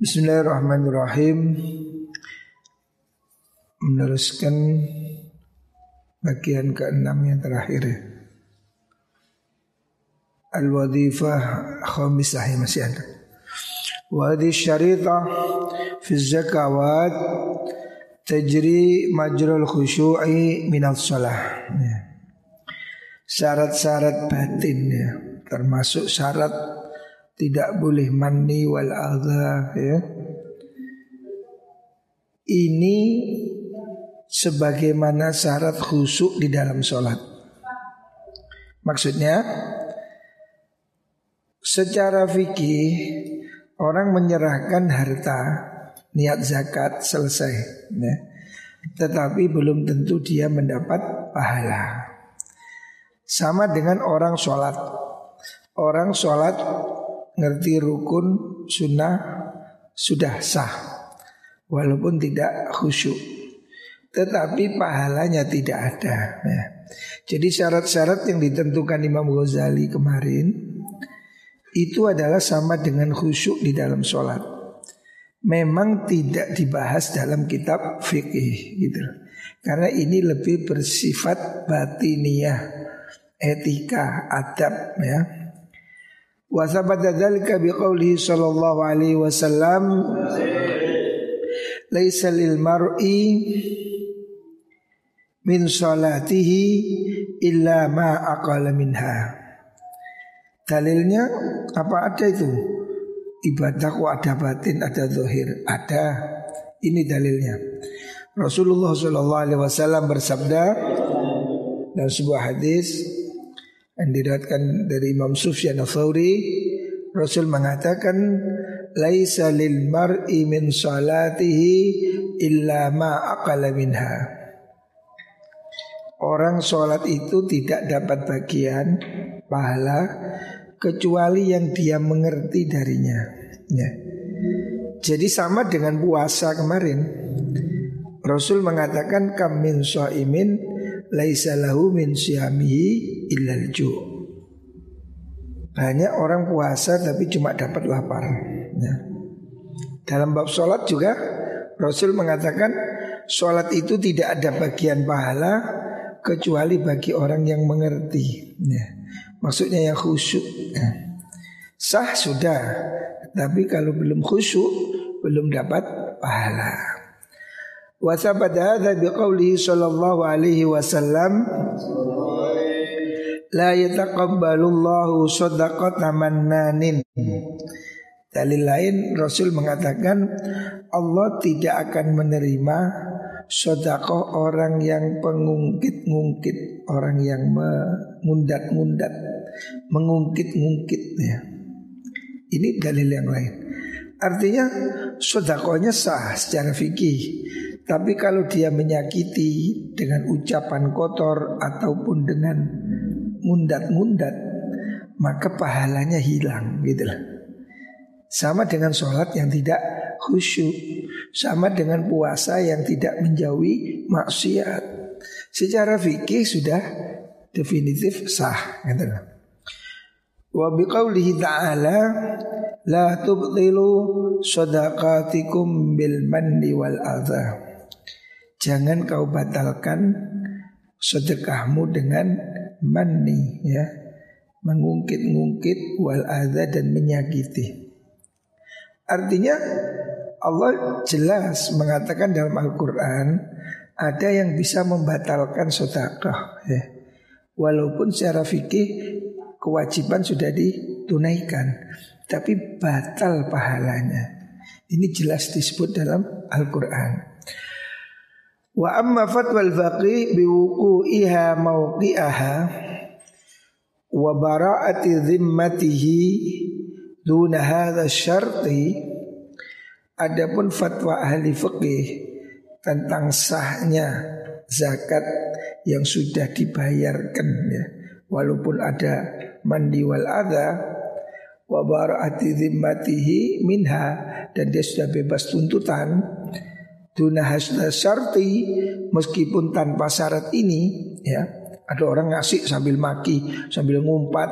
Bismillahirrahmanirrahim. Meneruskan bagian keenam yang terakhir. Al-Wadifah Khamisah yang masih ada. Wadi syarita Fi zakawat Tajri majrul khusyu'i minal salah ya. Syarat-syarat batin ya Termasuk syarat tidak boleh mani wal adha ya. Ini sebagaimana syarat khusuk di dalam sholat. Maksudnya secara fikih orang menyerahkan harta niat zakat selesai, ya. tetapi belum tentu dia mendapat pahala. Sama dengan orang sholat. Orang sholat ngerti rukun sunnah sudah sah walaupun tidak khusyuk. Tetapi pahalanya tidak ada ya. jadi syarat-syarat yang ditentukan Imam Ghazali kemarin itu adalah sama dengan khusyuk di dalam sholat. Memang tidak dibahas dalam kitab fikih gitu. Karena ini lebih bersifat batiniah etika adab ya Wa thabata dzalika biqaulihi sallallahu alaihi wasallam Laisa lil mar'i min salatihi illa ma aqala minha. Dalilnya apa ada itu? Ibadah kok ada batin, ada zahir, ada. Ini dalilnya. Rasulullah Shallallahu Alaihi Wasallam bersabda dalam sebuah hadis yang diriwayatkan dari Imam Sufyan Ats-Tsauri Rasul mengatakan laisa lil mar'i min salatihi illa ma aqala minha Orang sholat itu tidak dapat bagian pahala kecuali yang dia mengerti darinya. Ya. Jadi sama dengan puasa kemarin. Rasul mengatakan kam min shaimin laisa lahu min syamihi illal ju. Banyak orang puasa tapi cuma dapat lapar. Ya. Dalam bab sholat juga Rasul mengatakan sholat itu tidak ada bagian pahala kecuali bagi orang yang mengerti. Ya. Maksudnya yang khusyuk. Ya. Sah sudah, tapi kalau belum khusyuk belum dapat pahala. Wa sabada hadza biqaulihi sallallahu alaihi wasallam. La yataqabbalullahu shadaqata mannanin. Dalil lain Rasul mengatakan Allah tidak akan menerima sodakoh orang yang pengungkit-ngungkit Orang yang mengundat-ngundat Mengungkit-ngungkit ya. Ini dalil yang lain. Artinya sodakohnya sah secara fikih tapi kalau dia menyakiti dengan ucapan kotor ataupun dengan mundat-mundat, maka pahalanya hilang gitu lah. Sama dengan sholat yang tidak khusyuk, sama dengan puasa yang tidak menjauhi maksiat. Secara fikih sudah definitif sah gitu lah. Wa biqaulihi ta'ala la tubtilu sadaqatikum bil manni wal adha. Jangan kau batalkan sedekahmu dengan mani ya mengungkit-ungkit wal adha dan menyakiti. Artinya Allah jelas mengatakan dalam Al-Quran ada yang bisa membatalkan sedekah ya. Walaupun secara fikih kewajiban sudah ditunaikan tapi batal pahalanya. Ini jelas disebut dalam Al-Quran. Wa amma fatwa al-faqih biwuqu'iha mawqi'aha wa bara'ati dhimmatihi duna hadha syarti. Adapun fatwa ahli fikih tentang sahnya zakat yang sudah dibayarkan ya walaupun ada mandi wal adha wa bara'ati dhimmatihi minha dan dia sudah bebas tuntutan Duna hasna syarti meskipun tanpa syarat ini ya ada orang ngasih sambil maki sambil ngumpat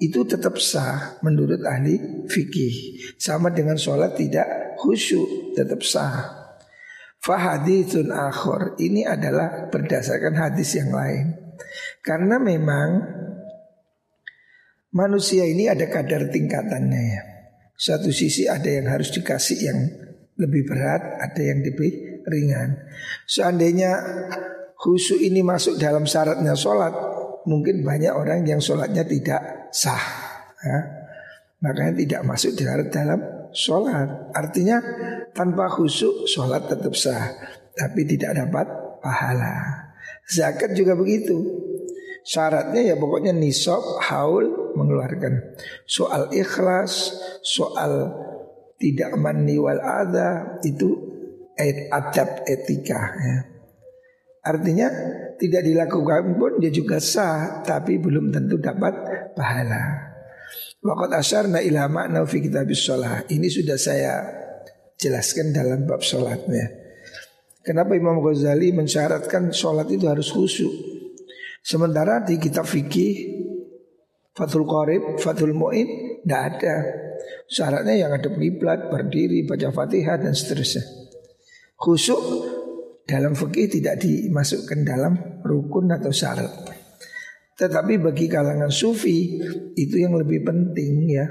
itu tetap sah menurut ahli fikih sama dengan sholat tidak khusyuk tetap sah. Fahadithun akhor ini adalah berdasarkan hadis yang lain. Karena memang manusia ini ada kadar tingkatannya ya. Satu sisi ada yang harus dikasih yang lebih berat, ada yang lebih ringan. Seandainya khusyuk ini masuk dalam syaratnya sholat, mungkin banyak orang yang sholatnya tidak sah. Ya. Makanya tidak masuk di dalam sholat. Artinya tanpa khusyuk sholat tetap sah, tapi tidak dapat pahala. Zakat juga begitu. Syaratnya ya pokoknya nisab, haul mengeluarkan. Soal ikhlas, soal tidak mani wal ada itu adab etika ya. Artinya tidak dilakukan pun dia juga sah tapi belum tentu dapat pahala. Waqat asyarna ila makna fi kitabis sholat Ini sudah saya jelaskan dalam bab sholatnya Kenapa Imam Ghazali mensyaratkan sholat itu harus khusyuk? Sementara di kitab fikih Fathul Qarib, Fathul Mu'in Tidak ada Syaratnya yang ada kiblat, berdiri, baca fatihah dan seterusnya Khusyuk dalam fikih tidak dimasukkan dalam rukun atau syarat tetapi bagi kalangan sufi itu yang lebih penting ya.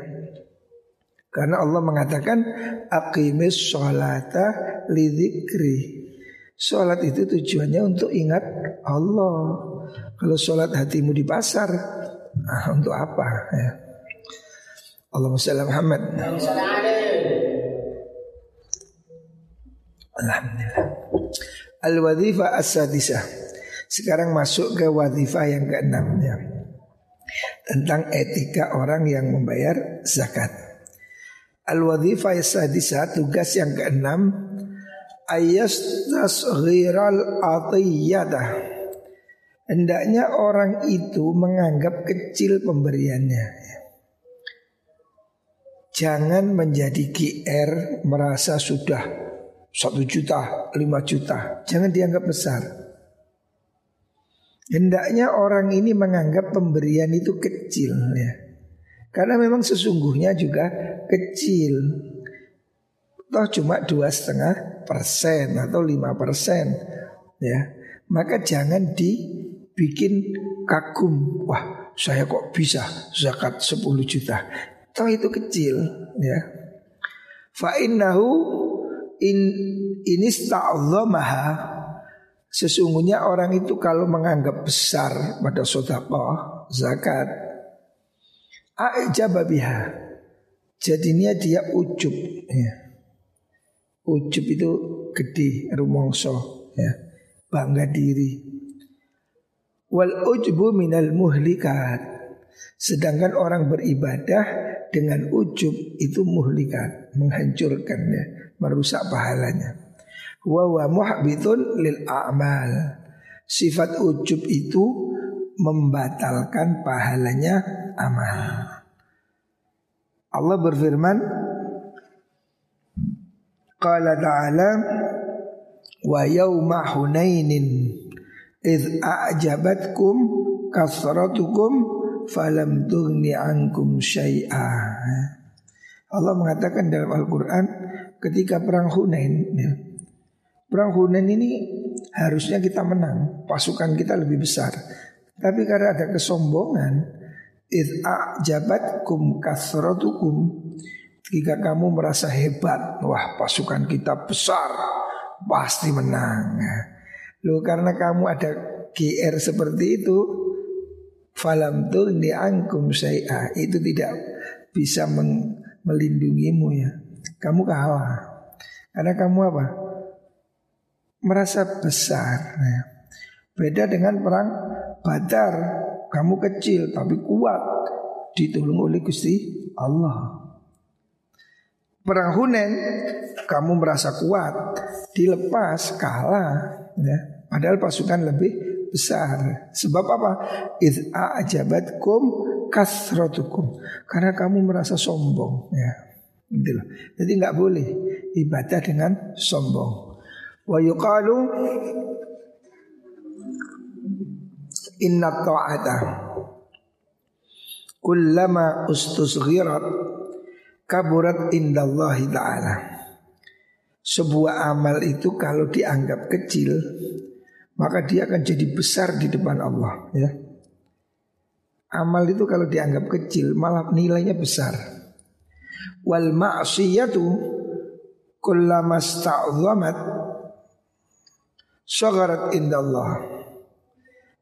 Karena Allah mengatakan aqimis sholata lidzikri. Sholat itu tujuannya untuk ingat Allah. Kalau sholat hatimu di pasar, ah, untuk apa ya? Allahumma salli Muhammad. Alhamdulillah. Al-wadhifa as-sadisah. Sekarang masuk ke wadifah yang keenam ya. Tentang etika orang yang membayar zakat. Al-wadifah sadisa tugas yang keenam ayas tasghiral atiyata. Hendaknya orang itu menganggap kecil pemberiannya. Jangan menjadi GR merasa sudah satu juta, lima juta. Jangan dianggap besar. Hendaknya orang ini menganggap pemberian itu kecil ya. Karena memang sesungguhnya juga kecil. Toh cuma dua setengah persen atau lima persen ya. Maka jangan dibikin kagum. Wah saya kok bisa zakat 10 juta. Toh itu kecil ya. Fa innahu in inista'allamaha Sesungguhnya orang itu kalau menganggap besar pada sodakoh, zakat, A'jababiha Jadinya dia ujub ya. Ujub itu gede, rumongso ya. Bangga diri Wal ujbu minal muhlikat Sedangkan orang beribadah dengan ujub itu muhlikat Menghancurkan ya Merusak pahalanya wa wa muhbitun lil a'mal. Sifat ujub itu membatalkan pahalanya amal. Allah berfirman Qala ta'ala wa yawma hunainin id a'jabatkum kasratukum falam tughni ankum syai'a. Allah mengatakan dalam Al-Qur'an ketika perang Hunain ya, Perang Hunain ini harusnya kita menang, pasukan kita lebih besar. Tapi karena ada kesombongan, jabat kum kasrotukum. Jika kamu merasa hebat, wah pasukan kita besar, pasti menang. Loh karena kamu ada GR seperti itu, falam tuh diangkum saya itu tidak bisa melindungimu ya. Kamu kalah. Karena kamu apa? merasa besar. Ya. Beda dengan perang Badar, kamu kecil tapi kuat, ditolong oleh Gusti Allah. Perang Hunen, kamu merasa kuat, dilepas kalah, ya. Padahal pasukan lebih besar. Sebab apa? Id'a ajabatkum kasrotukum. Karena kamu merasa sombong, ya. Gitu Jadi nggak boleh ibadah dengan sombong. Wa yuqalu inna ta'ata kullama ustusghirat kaburat indallahi ta'ala. sebuah amal itu kalau dianggap kecil maka dia akan jadi besar di depan Allah ya. Amal itu kalau dianggap kecil malah nilainya besar. Wal ma'siyatu kullama sta'zamat syagharat indallah.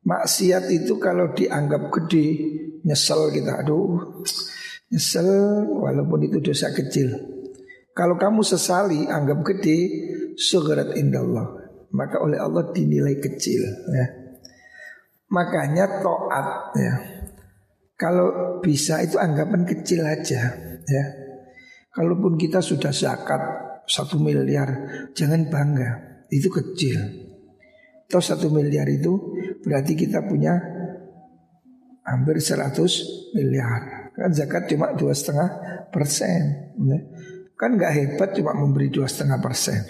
Maksiat itu kalau dianggap gede nyesel kita aduh nyesel walaupun itu dosa kecil. Kalau kamu sesali anggap gede syagharat indallah maka oleh Allah dinilai kecil ya. Makanya to'at ya kalau bisa itu anggapan kecil aja ya. Kalaupun kita sudah zakat satu miliar, jangan bangga, itu kecil. Atau satu miliar itu berarti kita punya hampir 100 miliar. Kan zakat cuma dua setengah persen. Ya. Kan nggak hebat cuma memberi dua setengah persen.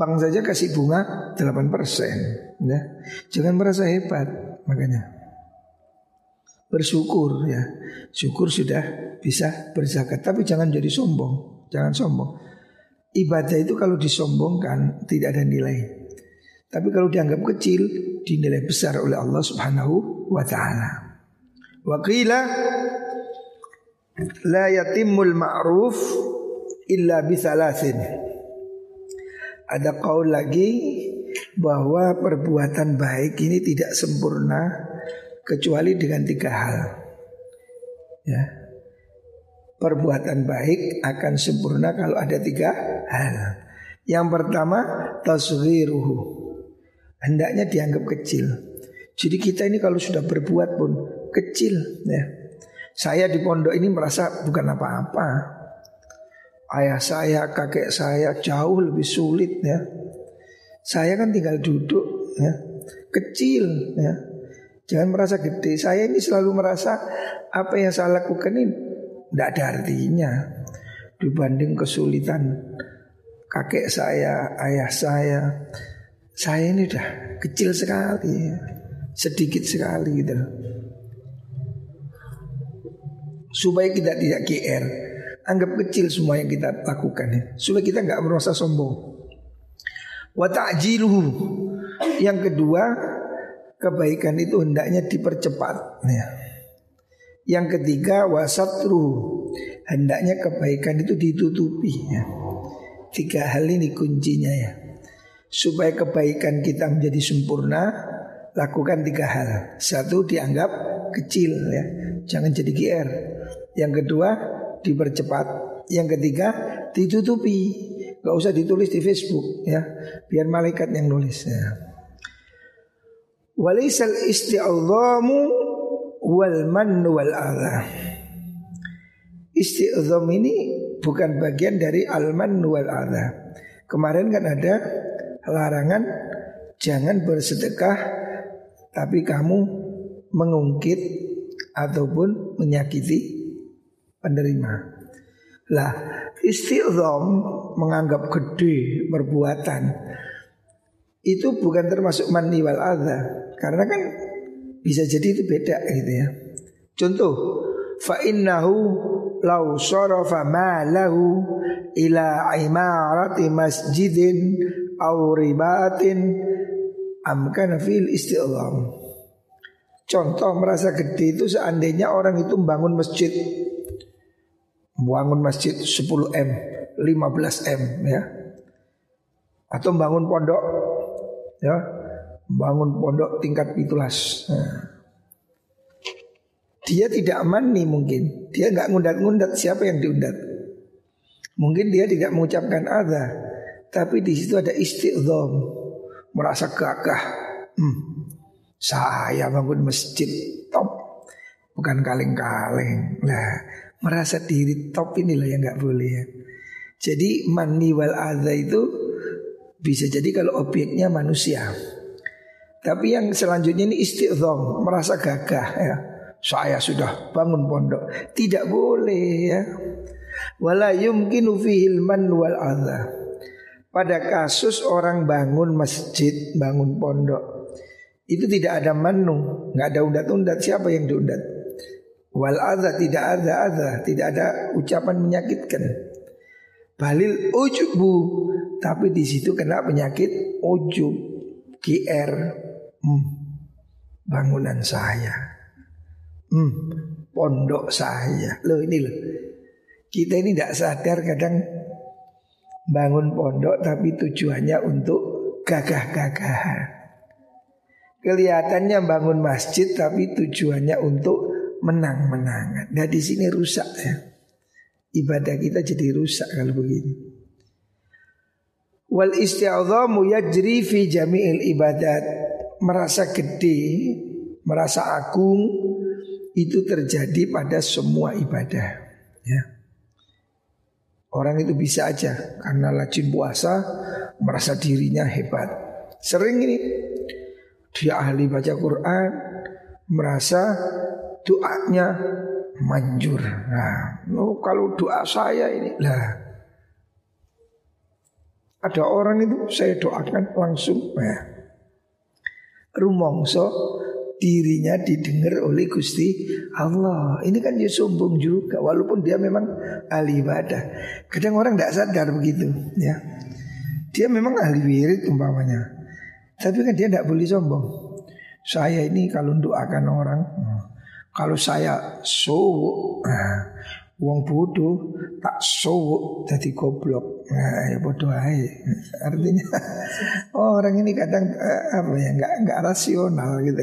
Bank saja kasih bunga 8 persen. Ya. Jangan merasa hebat makanya bersyukur ya. Syukur sudah bisa berzakat tapi jangan jadi sombong, jangan sombong. Ibadah itu kalau disombongkan tidak ada nilai. Tapi kalau dianggap kecil dinilai besar oleh Allah Subhanahu wa taala. Wa qila la yatimul ma'ruf illa bithalathin. Ada kaul lagi bahwa perbuatan baik ini tidak sempurna kecuali dengan tiga hal. Ya. Perbuatan baik akan sempurna kalau ada tiga hal. Yang pertama tasghiruhu. Hendaknya dianggap kecil. Jadi kita ini kalau sudah berbuat pun kecil ya. Saya di pondok ini merasa bukan apa-apa. Ayah saya, kakek saya jauh lebih sulit ya. Saya kan tinggal duduk ya. Kecil ya. Jangan merasa gede. Saya ini selalu merasa apa yang saya lakukan ini tidak ada artinya dibanding kesulitan kakek saya, ayah saya. Saya ini udah kecil sekali, sedikit sekali gitu. Supaya kita tidak GR, anggap kecil semua yang kita lakukan ya. Supaya kita nggak merasa sombong. Wa Yang kedua, kebaikan itu hendaknya dipercepat. Ya. Yang ketiga wasatru hendaknya kebaikan itu ditutupi. Ya. Tiga hal ini kuncinya ya. Supaya kebaikan kita menjadi sempurna, lakukan tiga hal. Satu dianggap kecil ya, jangan jadi GR. Yang kedua dipercepat. Yang ketiga ditutupi, gak usah ditulis di Facebook ya, biar malaikat yang nulis ya. Walaisal isti'adhamu wal man wal adha. Isti'adham ini bukan bagian dari al man wal adha. Kemarin kan ada larangan jangan bersedekah tapi kamu mengungkit ataupun menyakiti penerima. Lah, isti'adham menganggap gede perbuatan itu bukan termasuk mani wal karena kan bisa jadi itu beda gitu ya. Contoh, fa innahu law sarafa malahu ila imarati masjidin aw ribatin amkana fil isti'lam. Contoh merasa gede itu seandainya orang itu membangun masjid Bangun masjid 10M, 15M ya Atau bangun pondok ya bangun pondok tingkat pitulas. Nah. Dia tidak mani mungkin, dia nggak ngundat-ngundat siapa yang diundat. Mungkin dia tidak mengucapkan ada, tapi di situ ada istiqom, merasa gagah. Hmm, saya bangun masjid top, bukan kaleng-kaleng. Nah, merasa diri top inilah yang nggak boleh ya. Jadi mani wal adha itu bisa jadi kalau obyeknya manusia. Tapi yang selanjutnya ini istiqom merasa gagah ya. Saya sudah bangun pondok. Tidak boleh ya. Wala yumkinu fihil man wal adha. Pada kasus orang bangun masjid, bangun pondok, itu tidak ada manu, nggak ada undat-undat. Siapa yang diundat? Wal adha tidak ada adha, tidak ada ucapan menyakitkan. Balil ujubu tapi di situ kena penyakit ujub, GR. Hmm, bangunan saya. Hmm, pondok saya. Loh ini loh. Kita ini tidak sadar kadang bangun pondok tapi tujuannya untuk gagah-gagahan. Kelihatannya bangun masjid tapi tujuannya untuk menang-menangan. Nah di sini rusak ya. Ibadah kita jadi rusak kalau begini. Wal isti'adhamu yajri fi jami'il ibadat. Merasa gede, merasa agung itu terjadi pada semua ibadah. Ya. Orang itu bisa aja karena lajin puasa merasa dirinya hebat. Sering ini dia ahli baca Quran merasa doanya manjur. Nah, oh, kalau doa saya ini lah ada orang itu saya doakan langsung ya. Rumongso dirinya didengar oleh Gusti Allah. Ini kan dia sombong juga walaupun dia memang ahli ibadah. Kadang orang tidak sadar begitu ya. Dia memang ahli wirid umpamanya. Tapi kan dia tidak boleh sombong. Saya ini kalau doakan orang, kalau saya sowo, nah, wong bodoh tak sowo jadi goblok. Nah, ya bodoh aja. Artinya orang ini kadang eh, apa ya nggak nggak rasional gitu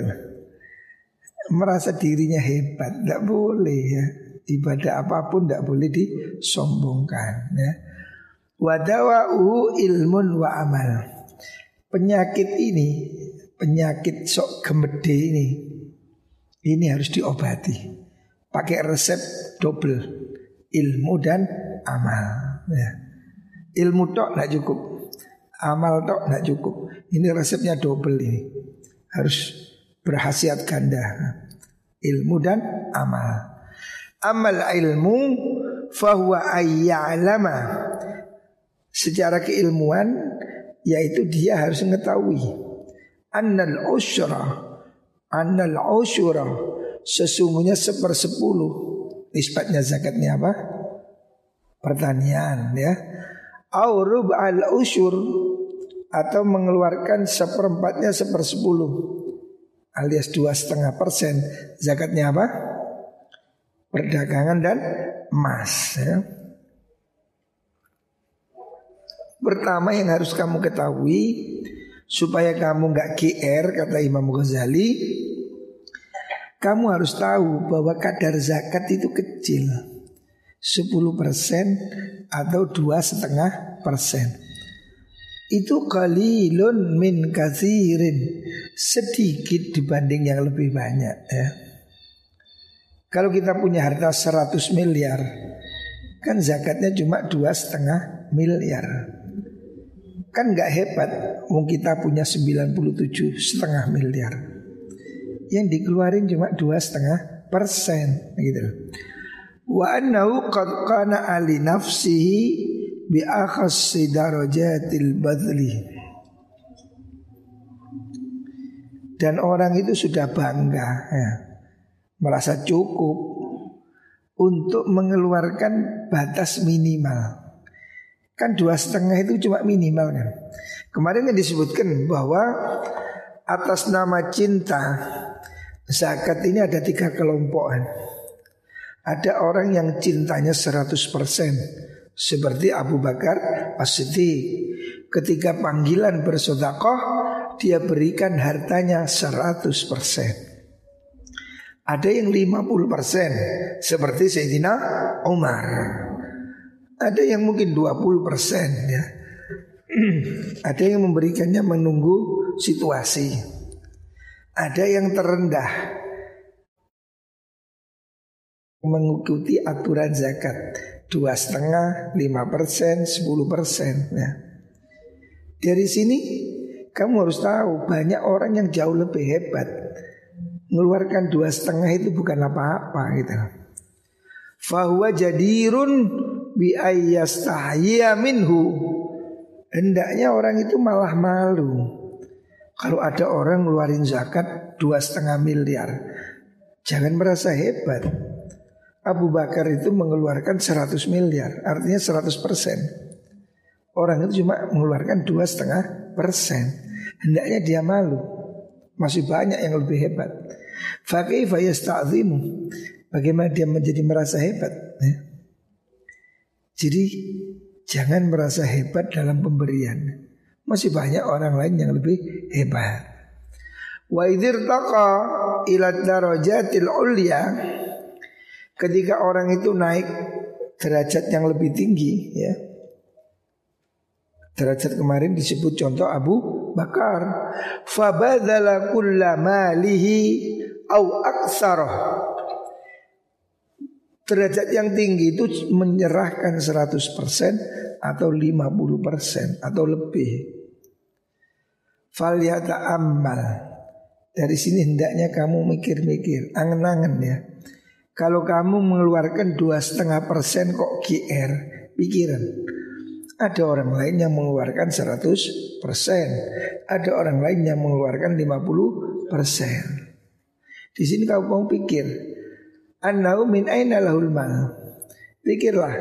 merasa dirinya hebat, tidak boleh ya. Ibadah apa pun tidak boleh disombongkan ya. Wadawa'u ilmun wa amal. Penyakit ini, penyakit sok gemede ini, ini harus diobati. Pakai resep double, ilmu dan amal. Ya. Ilmu tok tidak cukup, amal tok tidak cukup. Ini resepnya double ini, harus berhasiat ganda ilmu dan amal. Amal ilmu fahuwa ayya'lama secara keilmuan yaitu dia harus mengetahui annal usyra annal usyra sesungguhnya sepersepuluh nisbatnya zakatnya apa pertanian ya aurub al usyur atau mengeluarkan seperempatnya sepersepuluh alias dua setengah persen zakatnya apa? Perdagangan dan emas. Ya. Pertama yang harus kamu ketahui supaya kamu nggak GR kata Imam Ghazali, kamu harus tahu bahwa kadar zakat itu kecil, 10% atau dua setengah persen. Itu kalilun min kathirin. Sedikit dibanding yang lebih banyak ya. Kalau kita punya harta 100 miliar kan zakatnya cuma dua setengah miliar kan nggak hebat. Wong kita punya 97 setengah miliar. Yang dikeluarin cuma dua setengah persen gitu wa annahu qad qana ali nafsihi bi akhassi darajatil badli. Dan orang itu sudah bangga ya, merasa cukup untuk mengeluarkan batas minimal kan dua setengah itu cuma minimal kan. Kemarin yang disebutkan bahwa atas nama cinta zakat ini ada tiga kelompokan ada orang yang cintanya 100% seperti Abu Bakar As-Siddiq. Ketika panggilan bersodakoh Dia berikan hartanya 100% Ada yang 50% Seperti Sayyidina Umar Ada yang mungkin 20% ya Ada yang memberikannya menunggu situasi Ada yang terendah Mengikuti aturan zakat dua setengah, lima persen, sepuluh persen. Ya. Dari sini kamu harus tahu banyak orang yang jauh lebih hebat. Mengeluarkan dua setengah itu bukan apa-apa gitu. Fahuwa jadirun bi minhu. Hendaknya orang itu malah malu. Kalau ada orang ngeluarin zakat dua setengah miliar, jangan merasa hebat. Abu Bakar itu mengeluarkan 100 miliar, artinya 100 persen. Orang itu cuma mengeluarkan dua setengah persen. Hendaknya dia malu. Masih banyak yang lebih hebat. Fakih. Bagaimana dia menjadi merasa hebat? Ya. Jadi jangan merasa hebat dalam pemberian. Masih banyak orang lain yang lebih hebat. Wa idzir taqa ila darajatil ulya ketika orang itu naik derajat yang lebih tinggi ya Derajat kemarin disebut contoh Abu Bakar. Fabadala kulla malihi au aksarah. Derajat yang tinggi itu menyerahkan 100% atau 50% atau lebih. Falyata amal. Dari sini hendaknya kamu mikir-mikir, angen-angen ya. Kalau kamu mengeluarkan dua setengah persen kok GR, pikiran. Ada orang lain yang mengeluarkan 100 persen Ada orang lain yang mengeluarkan 50 persen Di sini kau mau pikir Annau min aina lahul mal Pikirlah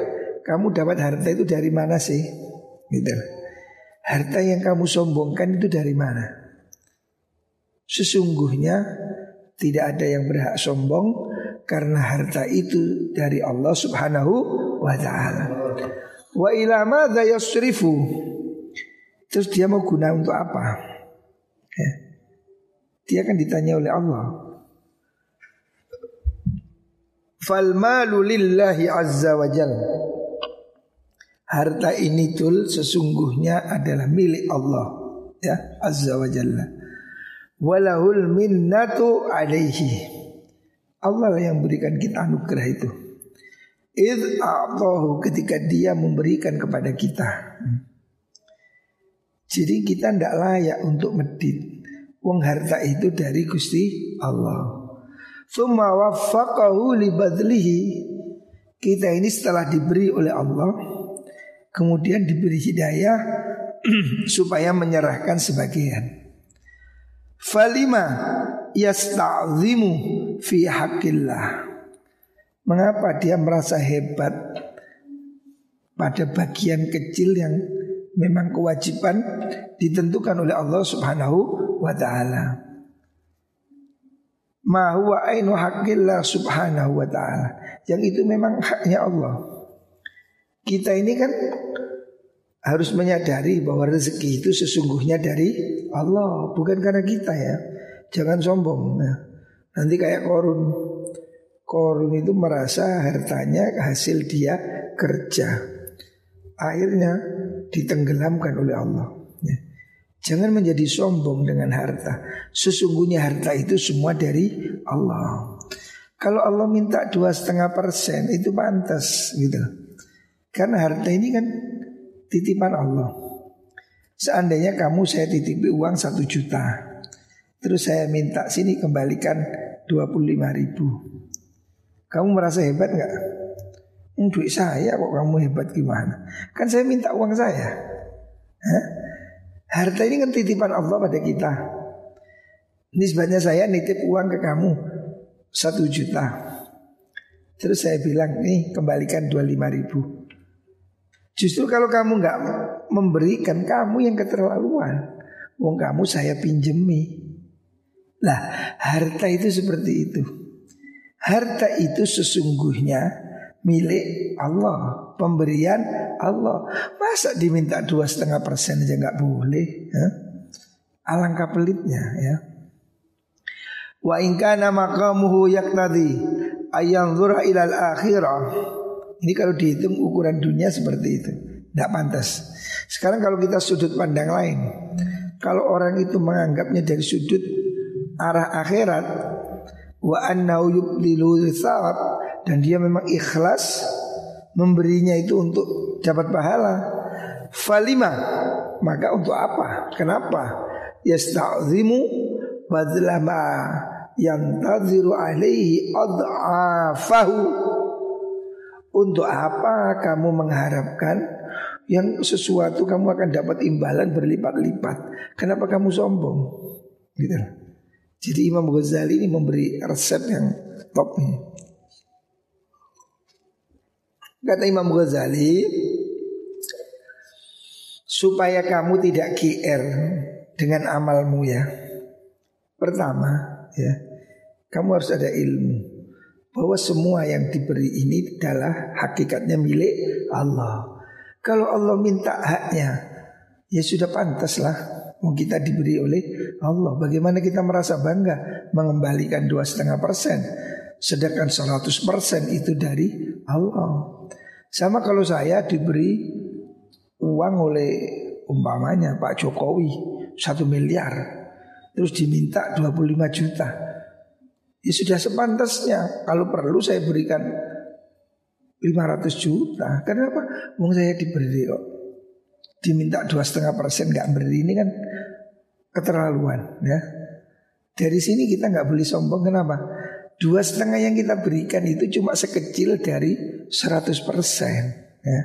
Kamu dapat harta itu dari mana sih Gitu Harta yang kamu sombongkan itu dari mana Sesungguhnya Tidak ada yang berhak sombong Karena harta itu dari Allah subhanahu wa ta'ala Wa ila madza yasrifu. Terus dia mau guna untuk apa? Ya. Dia akan ditanya oleh Allah. Fal malu lillahi azza wa jal. Harta ini tul sesungguhnya adalah milik Allah ya azza wa jalla. Walahul minnatu alaihi. Allah yang berikan kita anugerah itu. Id a'tahu ketika dia memberikan kepada kita. Jadi kita tidak layak untuk medit. Wong harta itu dari Gusti Allah. Summa waffaqahu li badlihi. Kita ini setelah diberi oleh Allah kemudian diberi hidayah supaya menyerahkan sebagian. Falima yasta'zimu fi haqqillah. Mengapa dia merasa hebat pada bagian kecil yang memang kewajiban ditentukan oleh Allah Subhanahu wa taala. Ma huwa ainu haqqillah subhanahu wa ta'ala. Yang itu memang haknya Allah. Kita ini kan harus menyadari bahwa rezeki itu sesungguhnya dari Allah Bukan karena kita ya. Jangan sombong nah, Nanti kayak korun. Korun itu merasa hartanya hasil dia kerja. Akhirnya ditenggelamkan oleh Allah. Jangan menjadi sombong dengan harta Sesungguhnya harta itu semua dari Allah Kalau Allah minta dua setengah persen itu pantas gitu Karena harta ini kan titipan Allah Seandainya kamu saya titipi uang satu juta Terus saya minta sini kembalikan 25 ribu kamu merasa hebat nggak? Hmm, duit saya kok kamu hebat gimana? Kan saya minta uang saya. Hah? Harta ini kan titipan Allah pada kita. Nisbatnya saya nitip uang ke kamu satu juta. Terus saya bilang nih kembalikan 25 ribu. Justru kalau kamu nggak memberikan kamu yang keterlaluan. Uang kamu saya pinjemi. Nah harta itu seperti itu. Harta itu sesungguhnya milik Allah, pemberian Allah. Masa diminta dua setengah persen aja nggak boleh? Ya? Alangkah pelitnya ya. Wa ingkana maqamuhu yaktadi ayanzura ilal akhirah. Ini kalau dihitung ukuran dunia seperti itu, tidak pantas. Sekarang kalau kita sudut pandang lain, kalau orang itu menganggapnya dari sudut arah akhirat, wa annahu yubdilu dan dia memang ikhlas memberinya itu untuk dapat pahala. Falima maka untuk apa? Kenapa? Yasta'zimu badla ma yang tadziru alaihi ad'afahu. Untuk apa kamu mengharapkan yang sesuatu kamu akan dapat imbalan berlipat-lipat? Kenapa kamu sombong? Gitu. Jadi Imam Ghazali ini memberi resep yang top nih. Kata Imam Ghazali supaya kamu tidak GR dengan amalmu ya. Pertama, ya, kamu harus ada ilmu bahwa semua yang diberi ini adalah hakikatnya milik Allah. Kalau Allah minta haknya, ya sudah pantas lah mau kita diberi oleh Allah. Bagaimana kita merasa bangga mengembalikan dua setengah persen, sedangkan 100 persen itu dari Allah. Sama kalau saya diberi uang oleh umpamanya Pak Jokowi satu miliar, terus diminta 25 juta. Ya sudah sepantasnya kalau perlu saya berikan 500 juta. Kenapa? Wong saya diberi kok. Diminta dua setengah persen nggak beri ini kan keterlaluan ya. Dari sini kita nggak boleh sombong kenapa? Dua setengah yang kita berikan itu cuma sekecil dari 100 persen ya.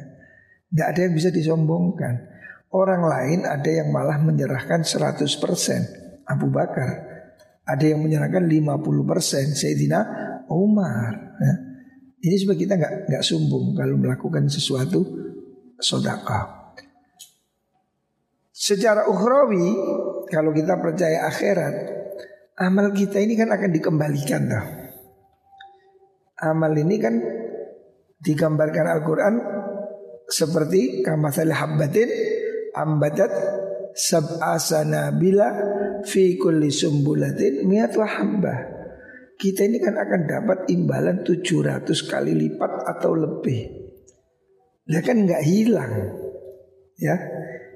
Nggak ada yang bisa disombongkan. Orang lain ada yang malah menyerahkan 100 persen. Abu Bakar. Ada yang menyerahkan 50 persen. Sayyidina Umar. Ya. Ini supaya kita nggak nggak sombong kalau melakukan sesuatu sodakah. Secara ukhrawi kalau kita percaya akhirat, amal kita ini kan akan dikembalikan dah. Amal ini kan digambarkan Al-Quran seperti kamasal habbatin ambadat sab'a sanabila fi kulli sumbulatin mi'atu habbah. Kita ini kan akan dapat imbalan 700 kali lipat atau lebih. Lah kan nggak hilang. Ya.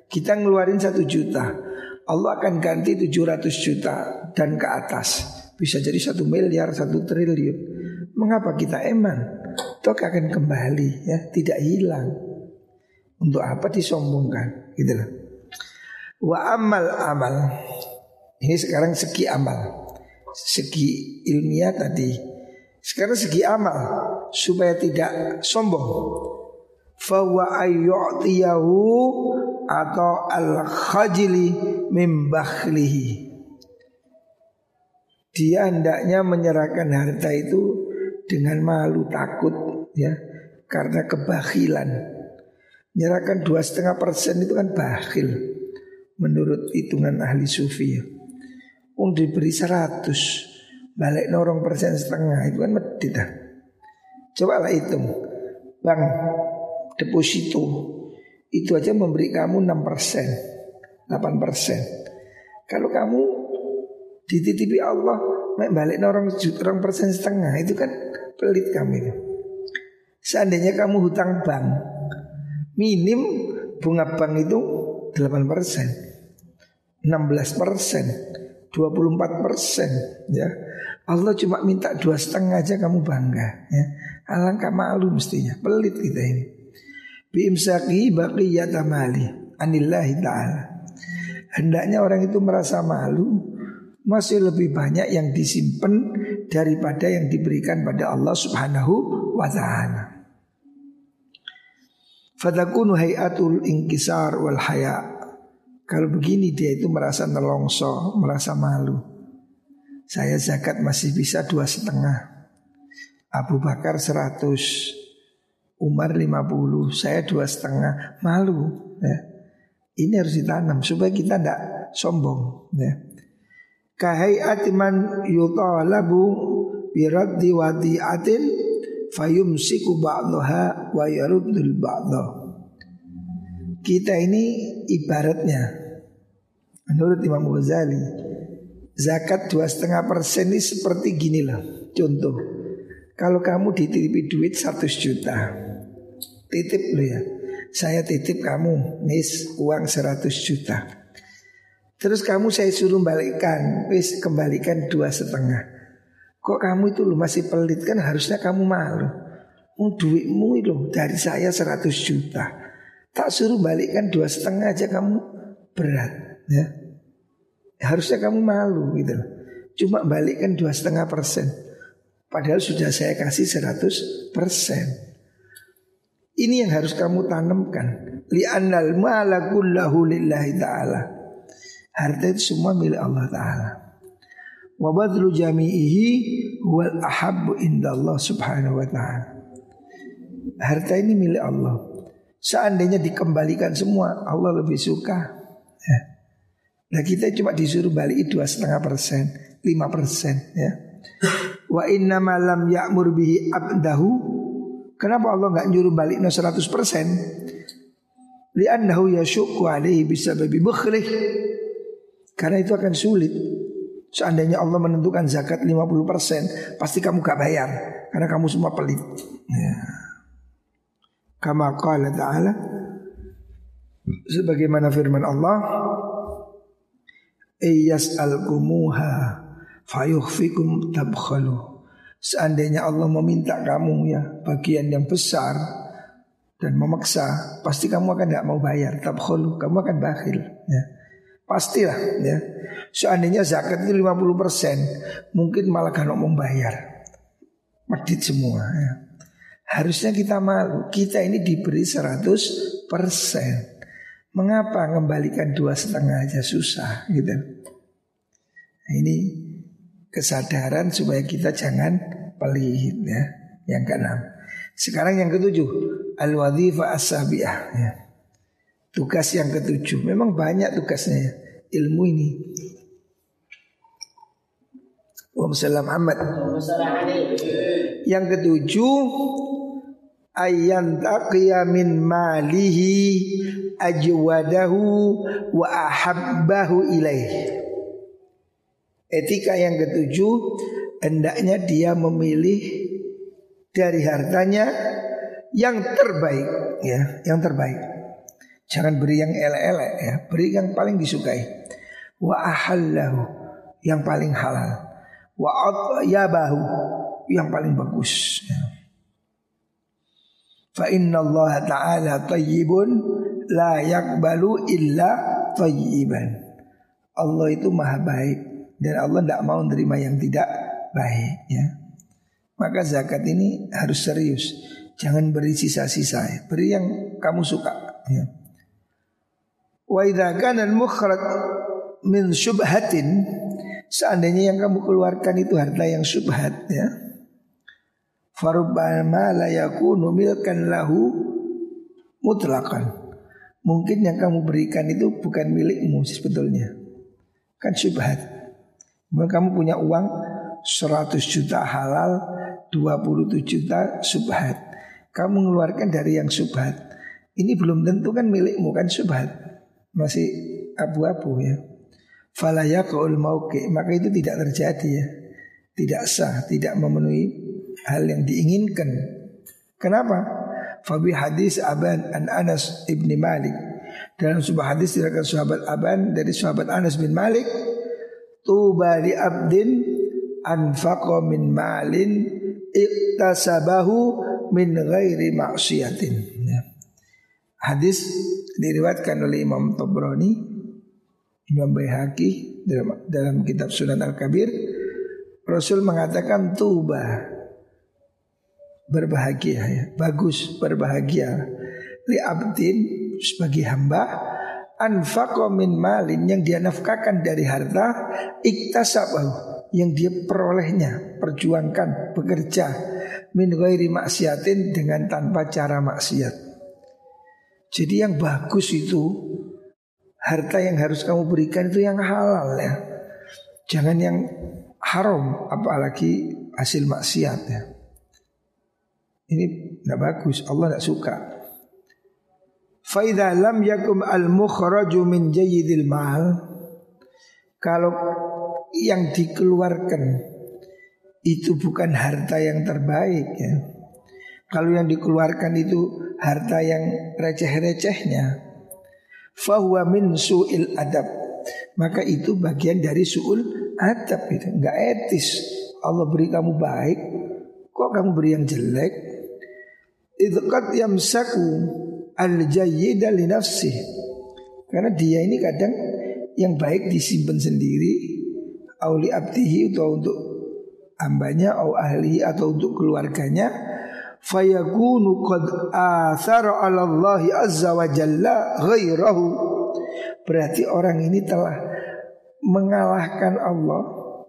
Kita ngeluarin satu juta. Allah akan ganti 700 juta dan ke atas. Bisa jadi satu miliar, satu triliun. Mengapa kita eman? Toh akan kembali ya, tidak hilang. Untuk apa disombongkan? Gitu loh. Wa amal amal. Ini sekarang segi amal segi ilmiah tadi. Sekarang segi amal supaya tidak sombong. Fawa ayyu'tiyahu atau al-khajili membakhlihi. Dia hendaknya menyerahkan harta itu dengan malu takut ya karena kebakhilan. Menyerahkan dua setengah persen itu kan bakhil menurut hitungan ahli sufi ya. Wong diberi seratus Balik norong persen setengah Itu kan medit dah Coba lah hitung Bang Deposito Itu aja memberi kamu 6 persen 8 persen Kalau kamu Dititipi Allah Balik norong orang persen setengah Itu kan pelit kamu itu Seandainya kamu hutang bank Minim bunga bank itu 8 persen 16 persen 24 persen ya. Allah cuma minta dua setengah aja kamu bangga ya. Alangkah malu mestinya pelit kita ini. Biimsaki baqiyat amali anillahi ta'ala. Hendaknya orang itu merasa malu masih lebih banyak yang disimpan daripada yang diberikan pada Allah Subhanahu wa taala Fadakunu hayatul inkisar wal haya kalau begini dia itu merasa nelongso, merasa malu. Saya zakat masih bisa dua setengah. Abu Bakar seratus, Umar lima puluh, saya dua setengah, malu. Ya. Ini harus ditanam supaya kita tidak sombong. Ya. Kahai atiman yutalabu biraddi wadi'atin fayumsiku ba'daha wa yaruddul ba'daha. Kita ini ibaratnya menurut Imam Ghazali zakat dua setengah persen ini seperti gini lah. Contoh, kalau kamu dititipi duit 100 juta, titip lo ya. Saya titip kamu, nis uang 100 juta. Terus kamu saya suruh balikkan, wis kembalikan dua setengah. Kok kamu itu lo masih pelit kan harusnya kamu malu. Oh, duitmu itu dari saya 100 juta. Tak suruh balikkan dua setengah aja kamu berat ya. Harusnya kamu malu gitu Cuma balikkan dua setengah persen Padahal sudah saya kasih seratus persen Ini yang harus kamu tanamkan Li'annal mala kullahu lillahi ta'ala Harta itu semua milik Allah ta'ala Wa badlu jami'ihi wal ahabbu inda Allah subhanahu wa ta'ala Harta ini milik Allah Seandainya dikembalikan semua, Allah lebih suka. Ya. Nah kita cuma disuruh balik dua setengah persen, lima persen. Ya. Wa inna malam ya'mur bihi abdahu. Kenapa Allah nggak nyuruh balik no seratus persen? Li'annahu yashukku alaihi bisa babi bukhlih. Karena itu akan sulit. Seandainya Allah menentukan zakat 50% Pasti kamu gak bayar Karena kamu semua pelit ya. Kama qala ta'ala Sebagaimana firman Allah Iyas al-kumuha Fayuhfikum tabkhalu Seandainya Allah meminta kamu ya Bagian yang besar Dan memaksa Pasti kamu akan tidak mau bayar Tabkhalu Kamu akan bakhil ya. Pastilah ya. Seandainya zakat itu 50% Mungkin malah kan mau bayar Medit semua ya. Harusnya kita malu. Kita ini diberi 100% Mengapa mengembalikan dua setengah aja susah gitu? Nah, Ini kesadaran supaya kita jangan pelit ya. Yang keenam. Sekarang yang ketujuh Al-wadhifa as-sabi'ah ya. Tugas yang ketujuh. Memang banyak tugasnya ya Ilmu ini. Waalaikumsalam Ahmad. Yang ketujuh Ayan taqiya min malihi ajwadahu wa ahabbahu ilaih. Etika yang ketujuh Hendaknya dia memilih dari hartanya yang terbaik ya, yang terbaik. Jangan beri yang elek-elek ya, beri yang paling disukai. Wa ahallahu yang paling halal wa atyabahu yang paling bagus. Fa inna Allah Ta'ala tayyibun la yakbalu illa tayyiban. Allah itu maha baik dan Allah tidak mau menerima yang tidak baik ya. Maka zakat ini harus serius. Jangan beri sisa-sisa, beri yang kamu suka ya. Wa idza kana al-mukhraj min syubhatin Seandainya yang kamu keluarkan itu harta yang subhat ya. Farubbama la yakunu milkan lahu mutlakan. Mungkin yang kamu berikan itu bukan milikmu sebetulnya. Kan subhat. Mungkin kamu punya uang 100 juta halal, 27 juta subhat. Kamu mengeluarkan dari yang subhat. Ini belum tentu kan milikmu kan subhat. Masih abu-abu ya. Falayakul mauki maka itu tidak terjadi ya. Tidak sah tidak memenuhi hal yang diinginkan. Kenapa? Fabi hadis aban an Anas ibni Malik. Dalam sebuah hadis diriwayatkan sahabat aban dari sahabat Anas bin Malik tuba li abdin anfaqa min malin iktasabahu min ghairi maksiatin ya. Hadis diriwayatkan oleh Imam Tabrani Imam Baihaqi dalam, dalam kitab Sunan Al-Kabir. Rasul mengatakan tuba. Berbahagia ya, bagus berbahagia. Li abdin sebagai hamba anfaqo min malin yang dia nafkahkan dari harta iktasabahu yang dia perolehnya perjuangkan bekerja min ghairi maksiatin dengan tanpa cara maksiat jadi yang bagus itu harta yang harus kamu berikan itu yang halal ya. Jangan yang haram apalagi hasil maksiat ya. Ini tidak bagus, Allah tidak suka. Faida lam yakum al mukhraju min jayyidil mal kalau yang dikeluarkan itu bukan harta yang terbaik ya. Kalau yang dikeluarkan itu harta yang receh-recehnya, fahuwa min su'il adab. Maka itu bagian dari su'ul adab itu. Enggak etis. Allah beri kamu baik, kok kamu beri yang jelek? Idqat yamsaku al-jayyida li nafsi. Karena dia ini kadang yang baik disimpan sendiri auli abdihi atau untuk hambanya atau ahli atau untuk keluarganya fayakunu qad athara 'ala Allah azza wa jalla ghairahu berarti orang ini telah mengalahkan Allah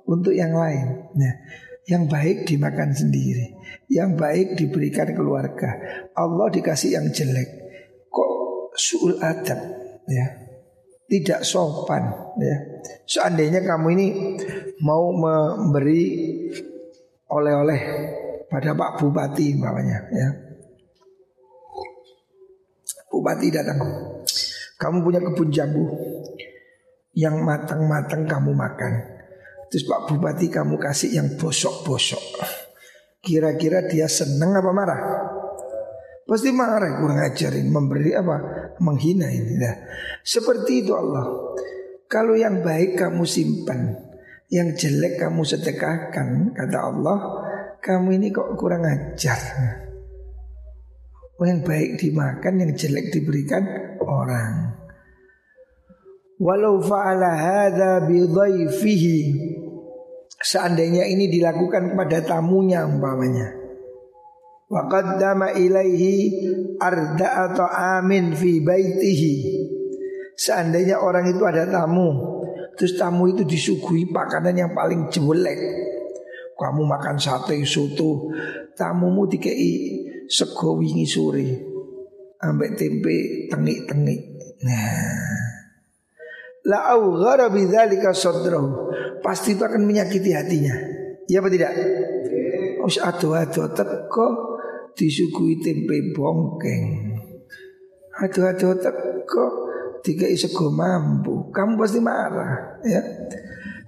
untuk yang lain. Nah, yang baik dimakan sendiri, yang baik diberikan keluarga. Allah dikasih yang jelek. suul adab ya. Tidak sopan ya. Seandainya kamu ini mau memberi oleh-oleh pada Pak Bupati umpamanya ya. Bupati datang. Kamu punya kebun jambu yang matang-matang kamu makan. Terus Pak Bupati kamu kasih yang bosok-bosok. Kira-kira dia seneng apa marah? Pasti marah kurang ajarin memberi apa menghina ini nah, seperti itu Allah kalau yang baik kamu simpan yang jelek kamu sedekahkan kata Allah kamu ini kok kurang ajar? Yang baik dimakan yang jelek diberikan orang. Walau fa'ala hadza bi seandainya ini dilakukan kepada tamunya umpamanya. Wa qaddama ilaihi arda atau amin fi baitihi. Seandainya orang itu ada tamu terus tamu itu disuguhi makanan yang paling jelek kamu makan sate soto. Tamumu dikei sego wingi sore. Ambek tempe tengik-tengik. Nah. La aughara bidzalika sadrahu pasti itu akan menyakiti hatinya. Ya apa tidak? Us ado-ado teko disuguhi tempe bongkeng. Aduh-aduh teko tiga sego mampu. Kamu pasti marah ya.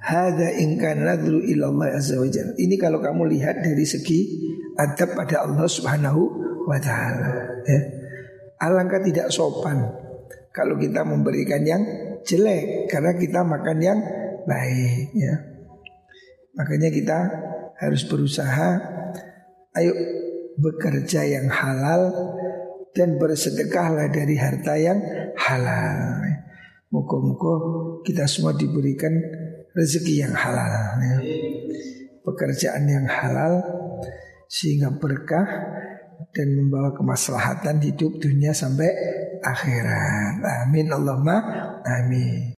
Hada ingkan nadru ilallah azza wa Ini kalau kamu lihat dari segi adab pada Allah subhanahu wa ta'ala ya. Alangkah tidak sopan kalau kita memberikan yang jelek karena kita makan yang baik ya. Makanya kita harus berusaha ayo bekerja yang halal dan bersedekahlah dari harta yang halal. Muka-muka kita semua diberikan rezeki yang halal. Ya. Pekerjaan yang halal sehingga berkah dan membawa kemaslahatan hidup dunia sampai akhirat. Amin Allahumma amin.